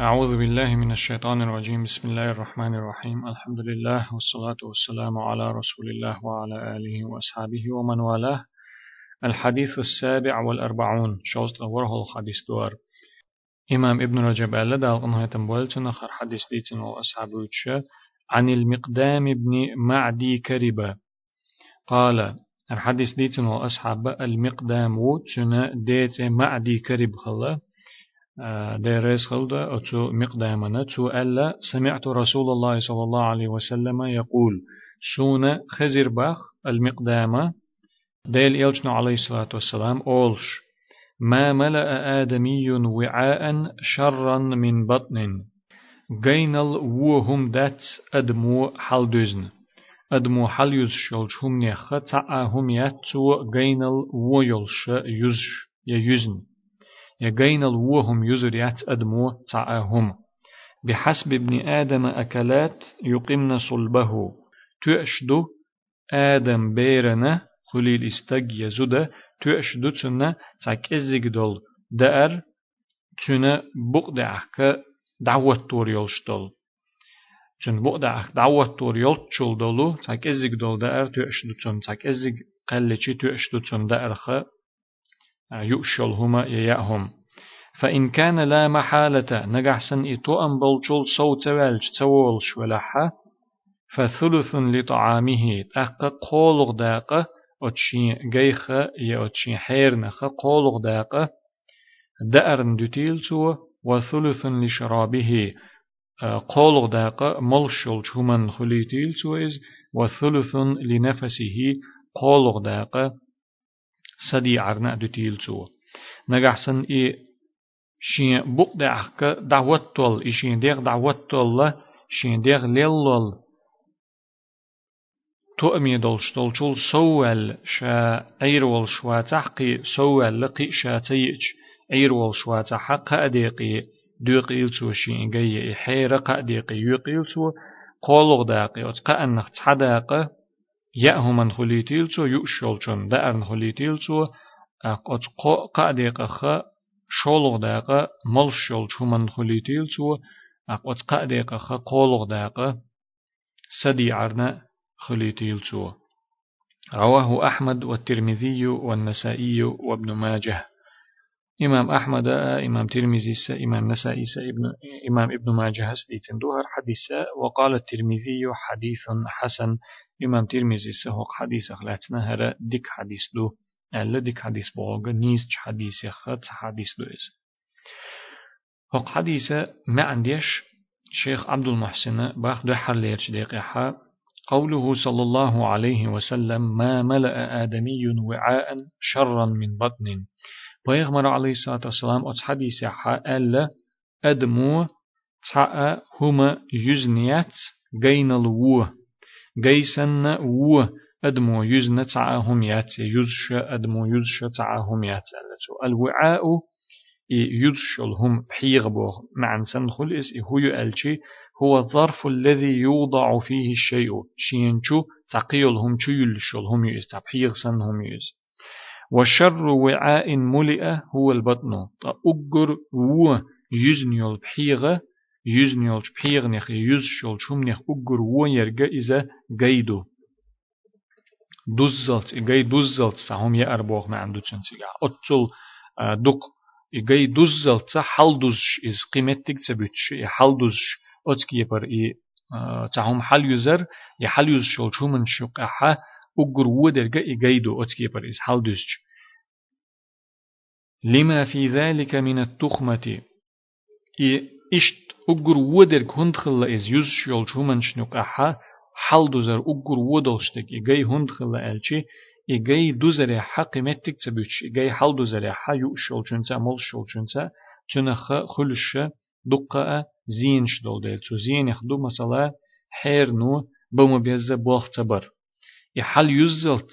أعوذ بالله من الشيطان الرجيم. بسم الله الرحمن الرحيم. الحمد لله والصلاة والسلام على رسول الله وعلى آله وأصحابه ومن والاه. الحديث السابع والأربعون. شوست وره الحديث دور إمام ابن رجب ألا دال أنه يتنبولتن آخر حديث ديتن وأصحابه عن المقدام ابن معدي كربة قال الحديث ديتن وأصحاب المقدام وتنا ديت معدي كرب خلا. ديريس خلدا أتو مقدامنا تو ألا سمعت رسول الله صلى الله عليه وسلم يقول سونا خزر باخ المقدامة ديل إلجنا عليه الصلاة والسلام أولش ما ملأ آدمي وعاء شرا من بطن جينل وهم دات أدمو حل دوزن أدمو حل يز شلش هم نيخ تعا هم ياتو جينل ويلش يز يزن يجين الوهم يزريات أدمو تعاهم بحسب ابن آدم أكلات يقمن صلبه. تؤشدو آدم بيرنا خليل استج يزود تؤشدو تنا إزيق دول. دأر تنا بقدعك دعوة تور يلشتل چون بقدعك دعوة تور يلشتل دولو إزيق دول. دأر تؤشدو تن إزيق قلتي تؤشدو تن دأر خ يؤشلهما ييأهم. فإن كان لا محالة نجحسن إتو أن بلجل صوت والج تولش ولحا فثلث لطعامه تأقى قولغ داقة أتشين جيخة يا أتشين حيرنخ قولغ داقة دأرن دتيلتو وثلث لشرابه قولغ داقة ملشل شمن خليتيلتو إز وثلث لنفسه قولغ داقة سدي عرنا دتيلتو نجحسن إي شين بوق دعك دعوت تول. إشين ديغ دعوت تول شين ديغ ليلول تؤمي دولش دولشول سوال شا أيرول شوا تحقي سوال لقي شا تيج أيرول شوا تحق أديقي دوقيلتو شين جاي إحيرة قأديقي يقيلتو قولغ داقي أتقى أنخ تحداقي يأهمن خليتيلتو يؤشولشون دأرن خليتيلتو أقوت قاديق أخ شولغ مل شول شومن خليتيلتو أقوت قاديق أخ قولغ داقة سدي عرنا خليتيلتو. رواه أحمد والترمذي والنسائي وابن ماجه. إمام أحمد إمام ترمذي إمام نسائي ابن إمام ابن ماجه سديتن دوهر حديث وقال الترمذي حديث حسن إمام ترمذي سهوق حديث أخلاتنا هرا ديك حديث دو ألا ديك حديث بوغ نيز حديث يخت حديث دو إز. هوق حديث ما عنديش شيخ عبد المحسن باخ دو حرليرش دقيقة. قوله صلى الله عليه وسلم ما ملأ آدمي وعاء شرا من بطن. بيغمر عليه الصلاة والسلام أتس حديث حا ألا أدمو تعا هما يزنيات جين الوه جيسن و أدمو يزن تعاهم يات يزش أدمو يزش تعاهم يات الوعاء يزش هم بحيغبوغ معن سنخل إس هو يألشي هو الظرف الذي يوضع فيه الشيء شينشو تقيلهم شو يلشلهم يز تبحيغ سنهم يز والشر وعاء ملئ هو البطن. تأجر و يزنيل بحيغة يزنيل بحيغ نخ يزشل شم نخ أجر و يرجع إذا جيدو دوزلت إجاي دوزلت سهم يا أربوغ ما عنده تنسيجا أتل دق. إجاي دوزلت حل دوزش إز قيمتك تبتش حل دوزش أتكي يبر إي تهم حل يزر يحل يزشل شو من شقحة أجر ودرجة إجايدو أتكي يبر إز حل دوزش لما في ذلك من التخمة إشت أجر ودرج هندخل إز يزشل شو من شنقحة حل دوزر أجر ودلشتك إجاي هند خلا ألشي. إجاي دوزر حق متك تبوش إجاي حل دوزر حا. يؤشل جنتا مل شل جنتا تنخ خلش دقة زين شدول ديل زين يخدو مثلا حير نو بوم بيز بوخ تبر يحل يزلت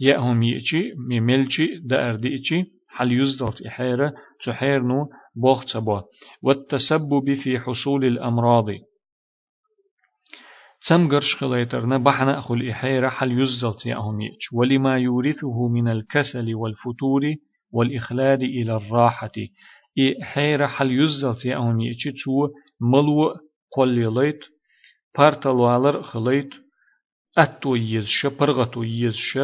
يأهم يأتي ميملشي دأر ديتي حل يزلت إحيرة تحير نو بوخ تبر والتسبب في حصول الأمراض. تم قرش خليترنا بحنا أخو الإحيرة حل يزلت يأهم يأتش ولما يورثه من الكسل والفتور والإخلاد إلى الراحة. إي حيرة حل يزلت يأهم يأتي تو ملو قولي بارتل والر خليت أتو يزش برغتو يزش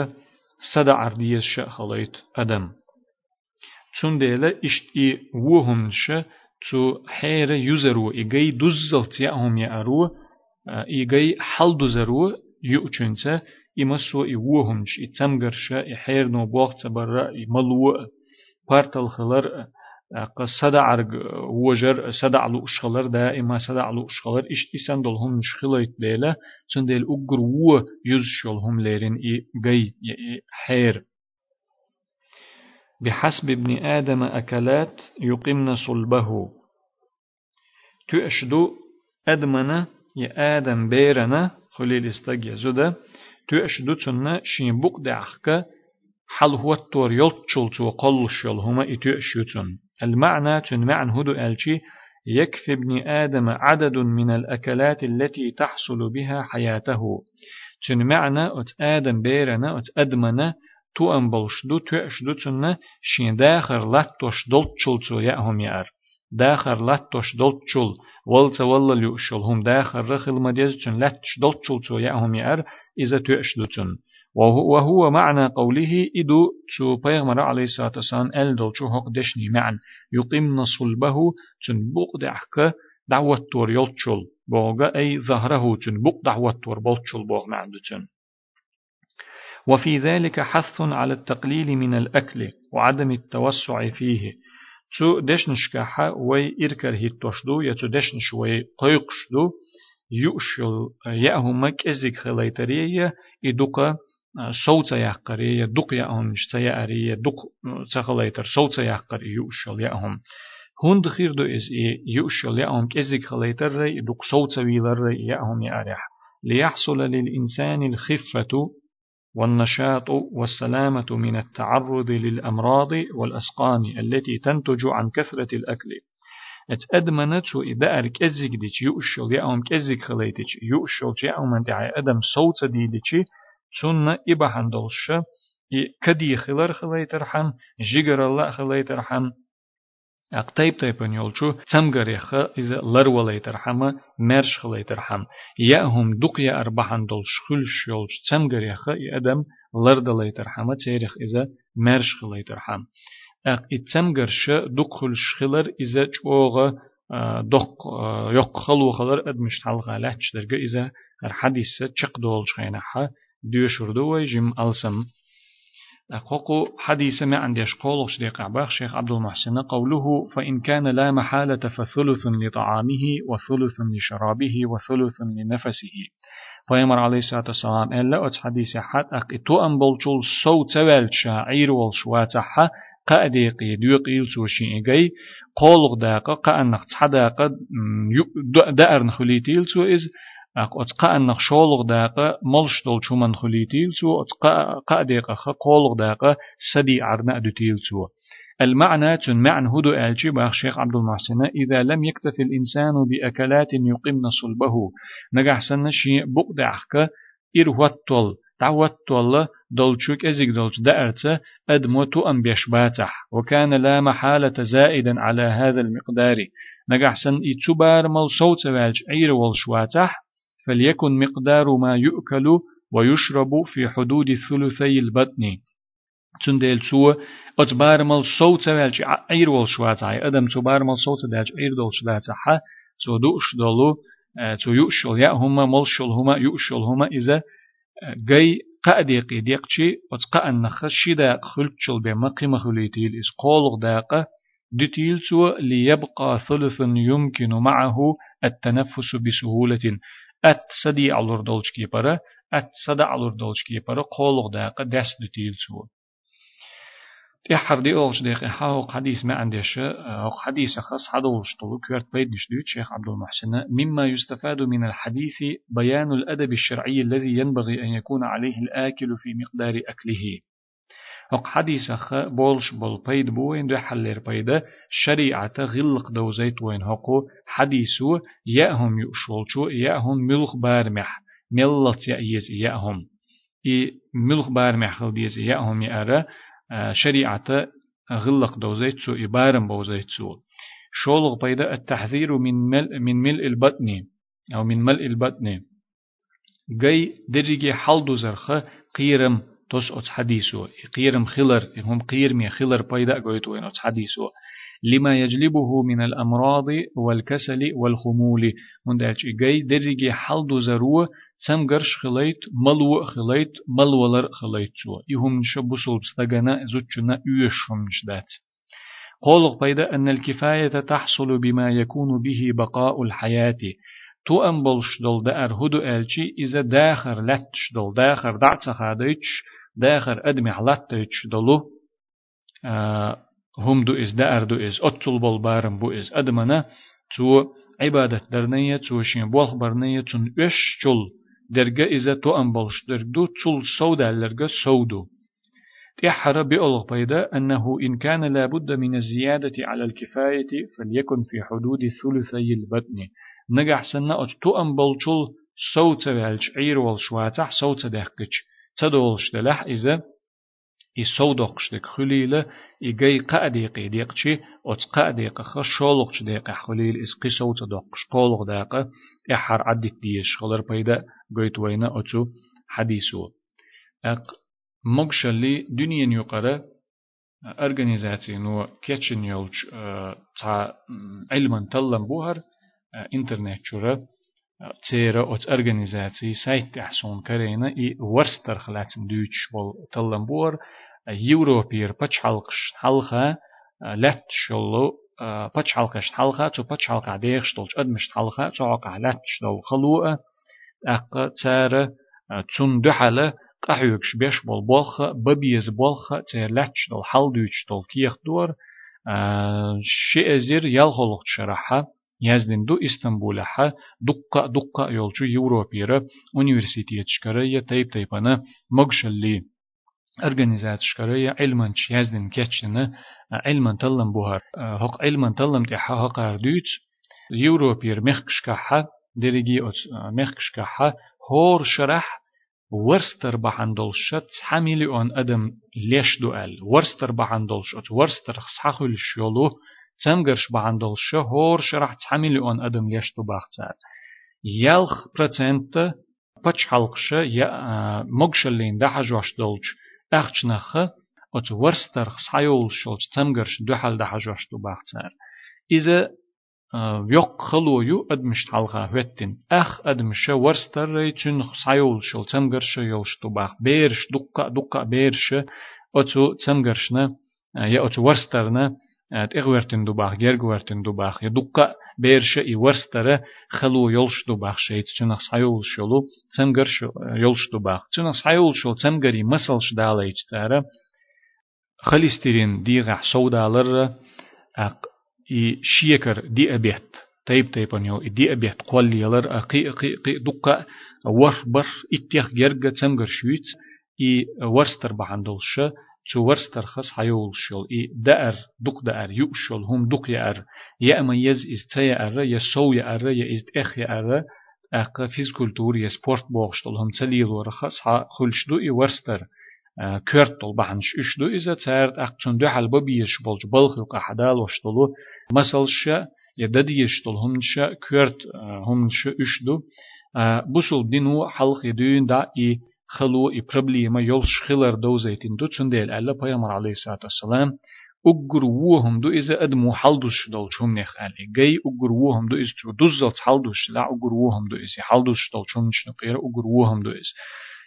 صدع يزش خليت أدم. تنديلا إشت إي وهمش تو حيرة يزرو إيجي دزلت يأهم يأرو إيجي حل دزرو يؤچنسا إمسو إوهمش إتسمغرش إحير نو بوغت برا إملو بارتل خلر صدع وجر صدع لو اشخلر دائما صدع لو اشخلر إش إسان دولهم شخليت ديلا سندل أجر و يزشلهم ليرين إي جي حير. بحسب ابن آدم أكلات يقمن صلبه. تؤشدو أدمنا يا آدم بيرنا خليل استجي زودا تؤشدو تنا شين بوك دعخك حل هو التور يلتشل تو قلش هما إتؤشيتون المعنى تنمعن هدو ألشي يكفي ابن آدم عدد من الأكلات التي تحصل بها حياته. تنمعنا أت آدم بيرنا أت أدمنا تو أن بلشدو تؤشدو تنا شين داخر لاتوش دلتشل تو يأهم يأر. داخر لاتوش دلتشل والتا والله ليؤشل هم داخر رخل مديز تن لاتش دلتشل تو يأهم يأر إذا تؤشدو تن وهو معنى قوله إدو تو بيغمر عليه الصلاة والسلام أل دول شو هق دشني معن. يقيمن صلبه تن بوق دعك دعوة تور يلتشل بوغا أي ظهره تن بوق دعوة تور بلتشل بوغ معندتن وفي ذلك حث على التقليل من الأكل وعدم التوسع فيه تو دشنشكاحا وي إركر هيتوشدو يتو دشنش وي قيقشدو يؤشل يأهمك إزيك خليتريه إدوكا صوتا يحقري يدق يأهم شتا أري يدق تخليتر صوتا يحقري يؤشل يأهم هون دخير دو إز إيه يؤشل يأهم كزيك خليتر ري يدق صوتا ويلر ري يأهم يأريح ليحصل للإنسان الخفة والنشاط والسلامة من التعرض للأمراض والأسقام التي تنتج عن كثرة الأكل. اتأدمنت شو إذا أرك أزيك ديش يؤشل يأهم كزيك خليتش يؤشل يأهم أنت أدم صوت دي سنة إبا حندلش كدي خلر خليتر حم جيجر الله خليتر حم أقتيب تيبن يولشو تمغر يخ إذا لر وليتر حم مرش خليتر حم يأهم دقيا أربحان دول شخلش يولش تمغر يخ إدم لر دليتر حم تيرخ إذا مرش خليتر حم أق إتمغر ش دقل شخلر إذا جوغ دق يق خلو خلر أدمش لحش درجة إذا الحديث تشق دول شخينها ديوشردو جم ألسم أقوق حديث ما عنديش قول شريق عباخ شيخ عبد المحسن. قوله فإن كان لا محالة فثلث لطعامه وثلث لشرابه وثلث لنفسه. فيمر عليه الصلاة والسلام إلا أت حديث حد أقيتو أن بلشول سو تول شاعير والشواتحة قاديقي ديقيل سوشي إيجي قولغ داقة قأنق تحداقة دأر نخليتيل سو إز أق أتقى أن شولغ داقة ملش دول شومن خليتيل سو أتقى قاديقة قولغ داقة سدي عرنا أدوتيل سو المعنى تنمعن هدو ألجي باخ شيخ عبد المحسن إذا لم يكتفي الإنسان بأكلات يقمن صلبه نجح سنشي بقد أحكا إرهوتول تعوتول دولشوك أزيك دولش دأرت أدموتو أم بيشباتح وكان لا محالة زائدا على هذا المقدار نجح سن إتبار مل صوت والج عير والشواتح فليكن مقدار ما يؤكل ويشرب في حدود ثلثي البطن. تندل سو اتبار مال صوت والج عير وال شواتاي آدم تبار مال صوت دالج عير دول شلاتها سو دوش دولو تو يؤشل يا هما ملشل هما يؤشل هما إذا جاي قادي قيديقشي وتقا النخ شدا خلتشل بما قيمة خليتيل إس قولغ داقة دتيل سو ليبقى ثلث يمكن معه التنفس بسهولة ات سدي علور دولش كيبرا ات سدا علور دولش كيبرا قولغ داقة دس دتيل سو تحر دي أولش ديق حاوق حديث ما عندش أو حديث خاص حدولش طلو كيرت بيد نشدوت شيخ عبد المحسن مما يستفاد من الحديث بيان الأدب الشرعي الذي ينبغي أن يكون عليه الآكل في مقدار أكله وق حديث خ بولش بول بيد بوين دو حلير بيدا شريعة غلق دو زيت وين هقو حديثو يأهم يؤشولشو يأهم ملخ بارمح ملت يأيز يأهم إي ملخ بارمح خل ديز يأهم يأرى شريعة غلق دوزيتسو إبارم بوزيتسو شولغ بيدا التحذير من ملء من ملء البطن أو من ملء البطن جاي درجي حلدو زرخة قيرم توس أتس حديثو. قيرم خلر هم قير مي خلر بيدا قويتو إن أتس حديثو. لما يجلبه من الأمراض والكسل والخمول. من دالش جاي درجي حلدو زرو تم قرش خليت ملو خليت ملولر خليت سو يهم شبسول بستغنا زوتشنا يوشهم شدات. قولق بيدا أن الكفاية تحصل بما يكون به بقاء الحياة. تو ام بولش دول دار هدو الچي إذا داخر لتش دول داخر دعت خاديتش داخر أدمي حلتش دولو آه هم دو إز دار دو إز أتل بول بارم بو إز أدمنا تو عبادة درنية تو شين بولخ برنية تون إش جل درجة إذا تو ام بولش درجدو تول سودا لرجة سودو تحر بألغ بيدا أنه إن كان لابد من الزيادة على الكفاية فليكن في حدود ثلثي البطن نجح سنة أتو أم بلشل صوت والش عير والشواتح صوت دهكش تدولش دلح إذا يسودقش دك خليلة إجاي قاديق ديقشي أت قاديق خشولقش ديق خليل إس قصوت دقش قولق داق إحر عدت ديش خلر بيدا قيت وينا أتو حديثو أق مقشلي دنيا يقرأ أرغنيزاتي نو كيتشن يولش تا علما تلم بوهر интернет чура تيرا أوت أرجانيزاتي سايت تحسون كرينا إي ورستر خلاتم دوتش بول تلمبور يوروبير باتش حلقش حلقة لات شلو باتش حلقش حلقة تو باتش حلقة ديخش دولش أدمش حلقة تو عقع لاتش دول خلوة أق تارا تون دحلة قحيوكش بيش بول بولخ ببيز بولخ تير لاتش دول حل دوتش دول كيخ دور شيء زير يالخلق شرحة يزدن دو اسطنبول ح دقة دقة يولچو يوروبيرا университет شكرية تيب تيبانا مغشلي организация شكرية علما يزدن كتشنا علما تلم بوهر هق علما تلم تحا هق اردوت يوروبير مخكشكحة درجي مخكشكحة هور شرح ورستر بحندولشت حميلي اون ادم ليش دوال ورستر بحندولشت ورستر خسحخل شيولو تمغرش بعندل شهور شرح تحمل أن أدم يشتو بختار يلخ برتنت بچ حلقشة يا مقشلين ده حجوش دولش أخشنخ أت ورسترخ سحيول شلت تمغرش دو حل ده حجوش دو بختار إذا يق خلويو أدمش حلقة هوتين أخ أدمش ورستر تن سحيول شلت تمغرش يلش دو بخ بيرش دقة دقة بيرش أتو تمغرشنا يا أتو ورسترنا تغورتن دوباخ جرغورتن دوباخ يدقا بيرش اي ورستره خلو يولش دوباخ شيت تنخ سايول شلو تمغر يولش دوباخ تنخ سايول شل تمغري مسلش داليچ تاره خليسترين ديغ سودالر اي شيكر دي ابيت تيب تيبن يو دي ابيت قول يلر اقي اقي اقي دقا ور بر اتيخ جرغ تمغر شويت اي ورستر بحندلش شو ورستر خص حيول شل إي دأر دق دأر يؤشل هم دق يأر. يا أما يز إز تيا أر يا سو يا أر يا إز إخ يا أر أق فيزكولتور يا سبورت بوغشتل هم تليل ورخص خلش دو إي ورستر. كورتل بحنش إش دو إذا تارد أق تون دو حل ببيش بولج بلخ يقع حدال وشتلو مثل شا يدد يشتل هم شا كورت هم شا إش دو. بوصل دينو حلق يدون دا إي خلو إبربلي ما يلش خلر دوزيتين دو تنديل ألا بيامر عليه الصلاة والسلام أجر وهم دو إذا أدمو حلدش دولشهم نخ قال جاي أجر وهم دو إذا دوزلت حلدش لا أجر وهم دو إذا. حلدش دولشهم نش نقير أجر وهم دو إذا.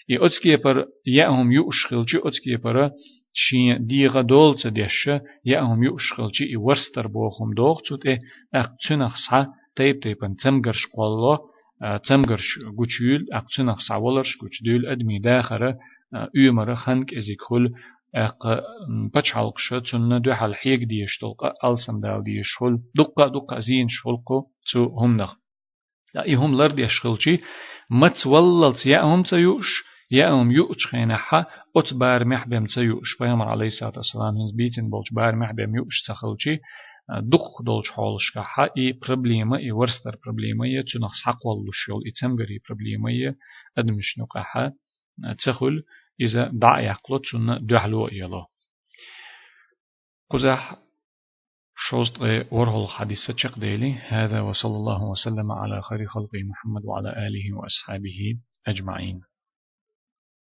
يا أتكي بر يأهم يؤشخلج أتكي بر شي ديغا دولت دشة يأهم يؤشخلج إورستر بوهم دوغ تود إيه أقتنخ صح تيب تيبن تمجرش قالله تمگرش گوچیل اقتنخ سوالرش گوچدیل ادمی داخره üyemara خنك ازيك خل اق بچ حلقشة تن دو حل حيك ديش تلقى ألسم دال ديش خل دقة دقة زين شلقو تو هم نخ لا يهم لرد يشغلشي مت وللت يا هم تيوش يا هم يوش خينحا أت بار محبم تيوش بيامر عليه الصلاة والسلام هنز بيتن بولش بار محبم يوش تخلشي дух долж холшка ха и проблема и ворстер проблема я цунах сақвал лушол и цемгари проблема я адмишну ха цехул إذا دع يقلت سنة دحلو يلا قزح شوست ورهل حديث تشق ديلي هذا وصلى الله وسلم على خير خلقه محمد وعلى آله وأصحابه أجمعين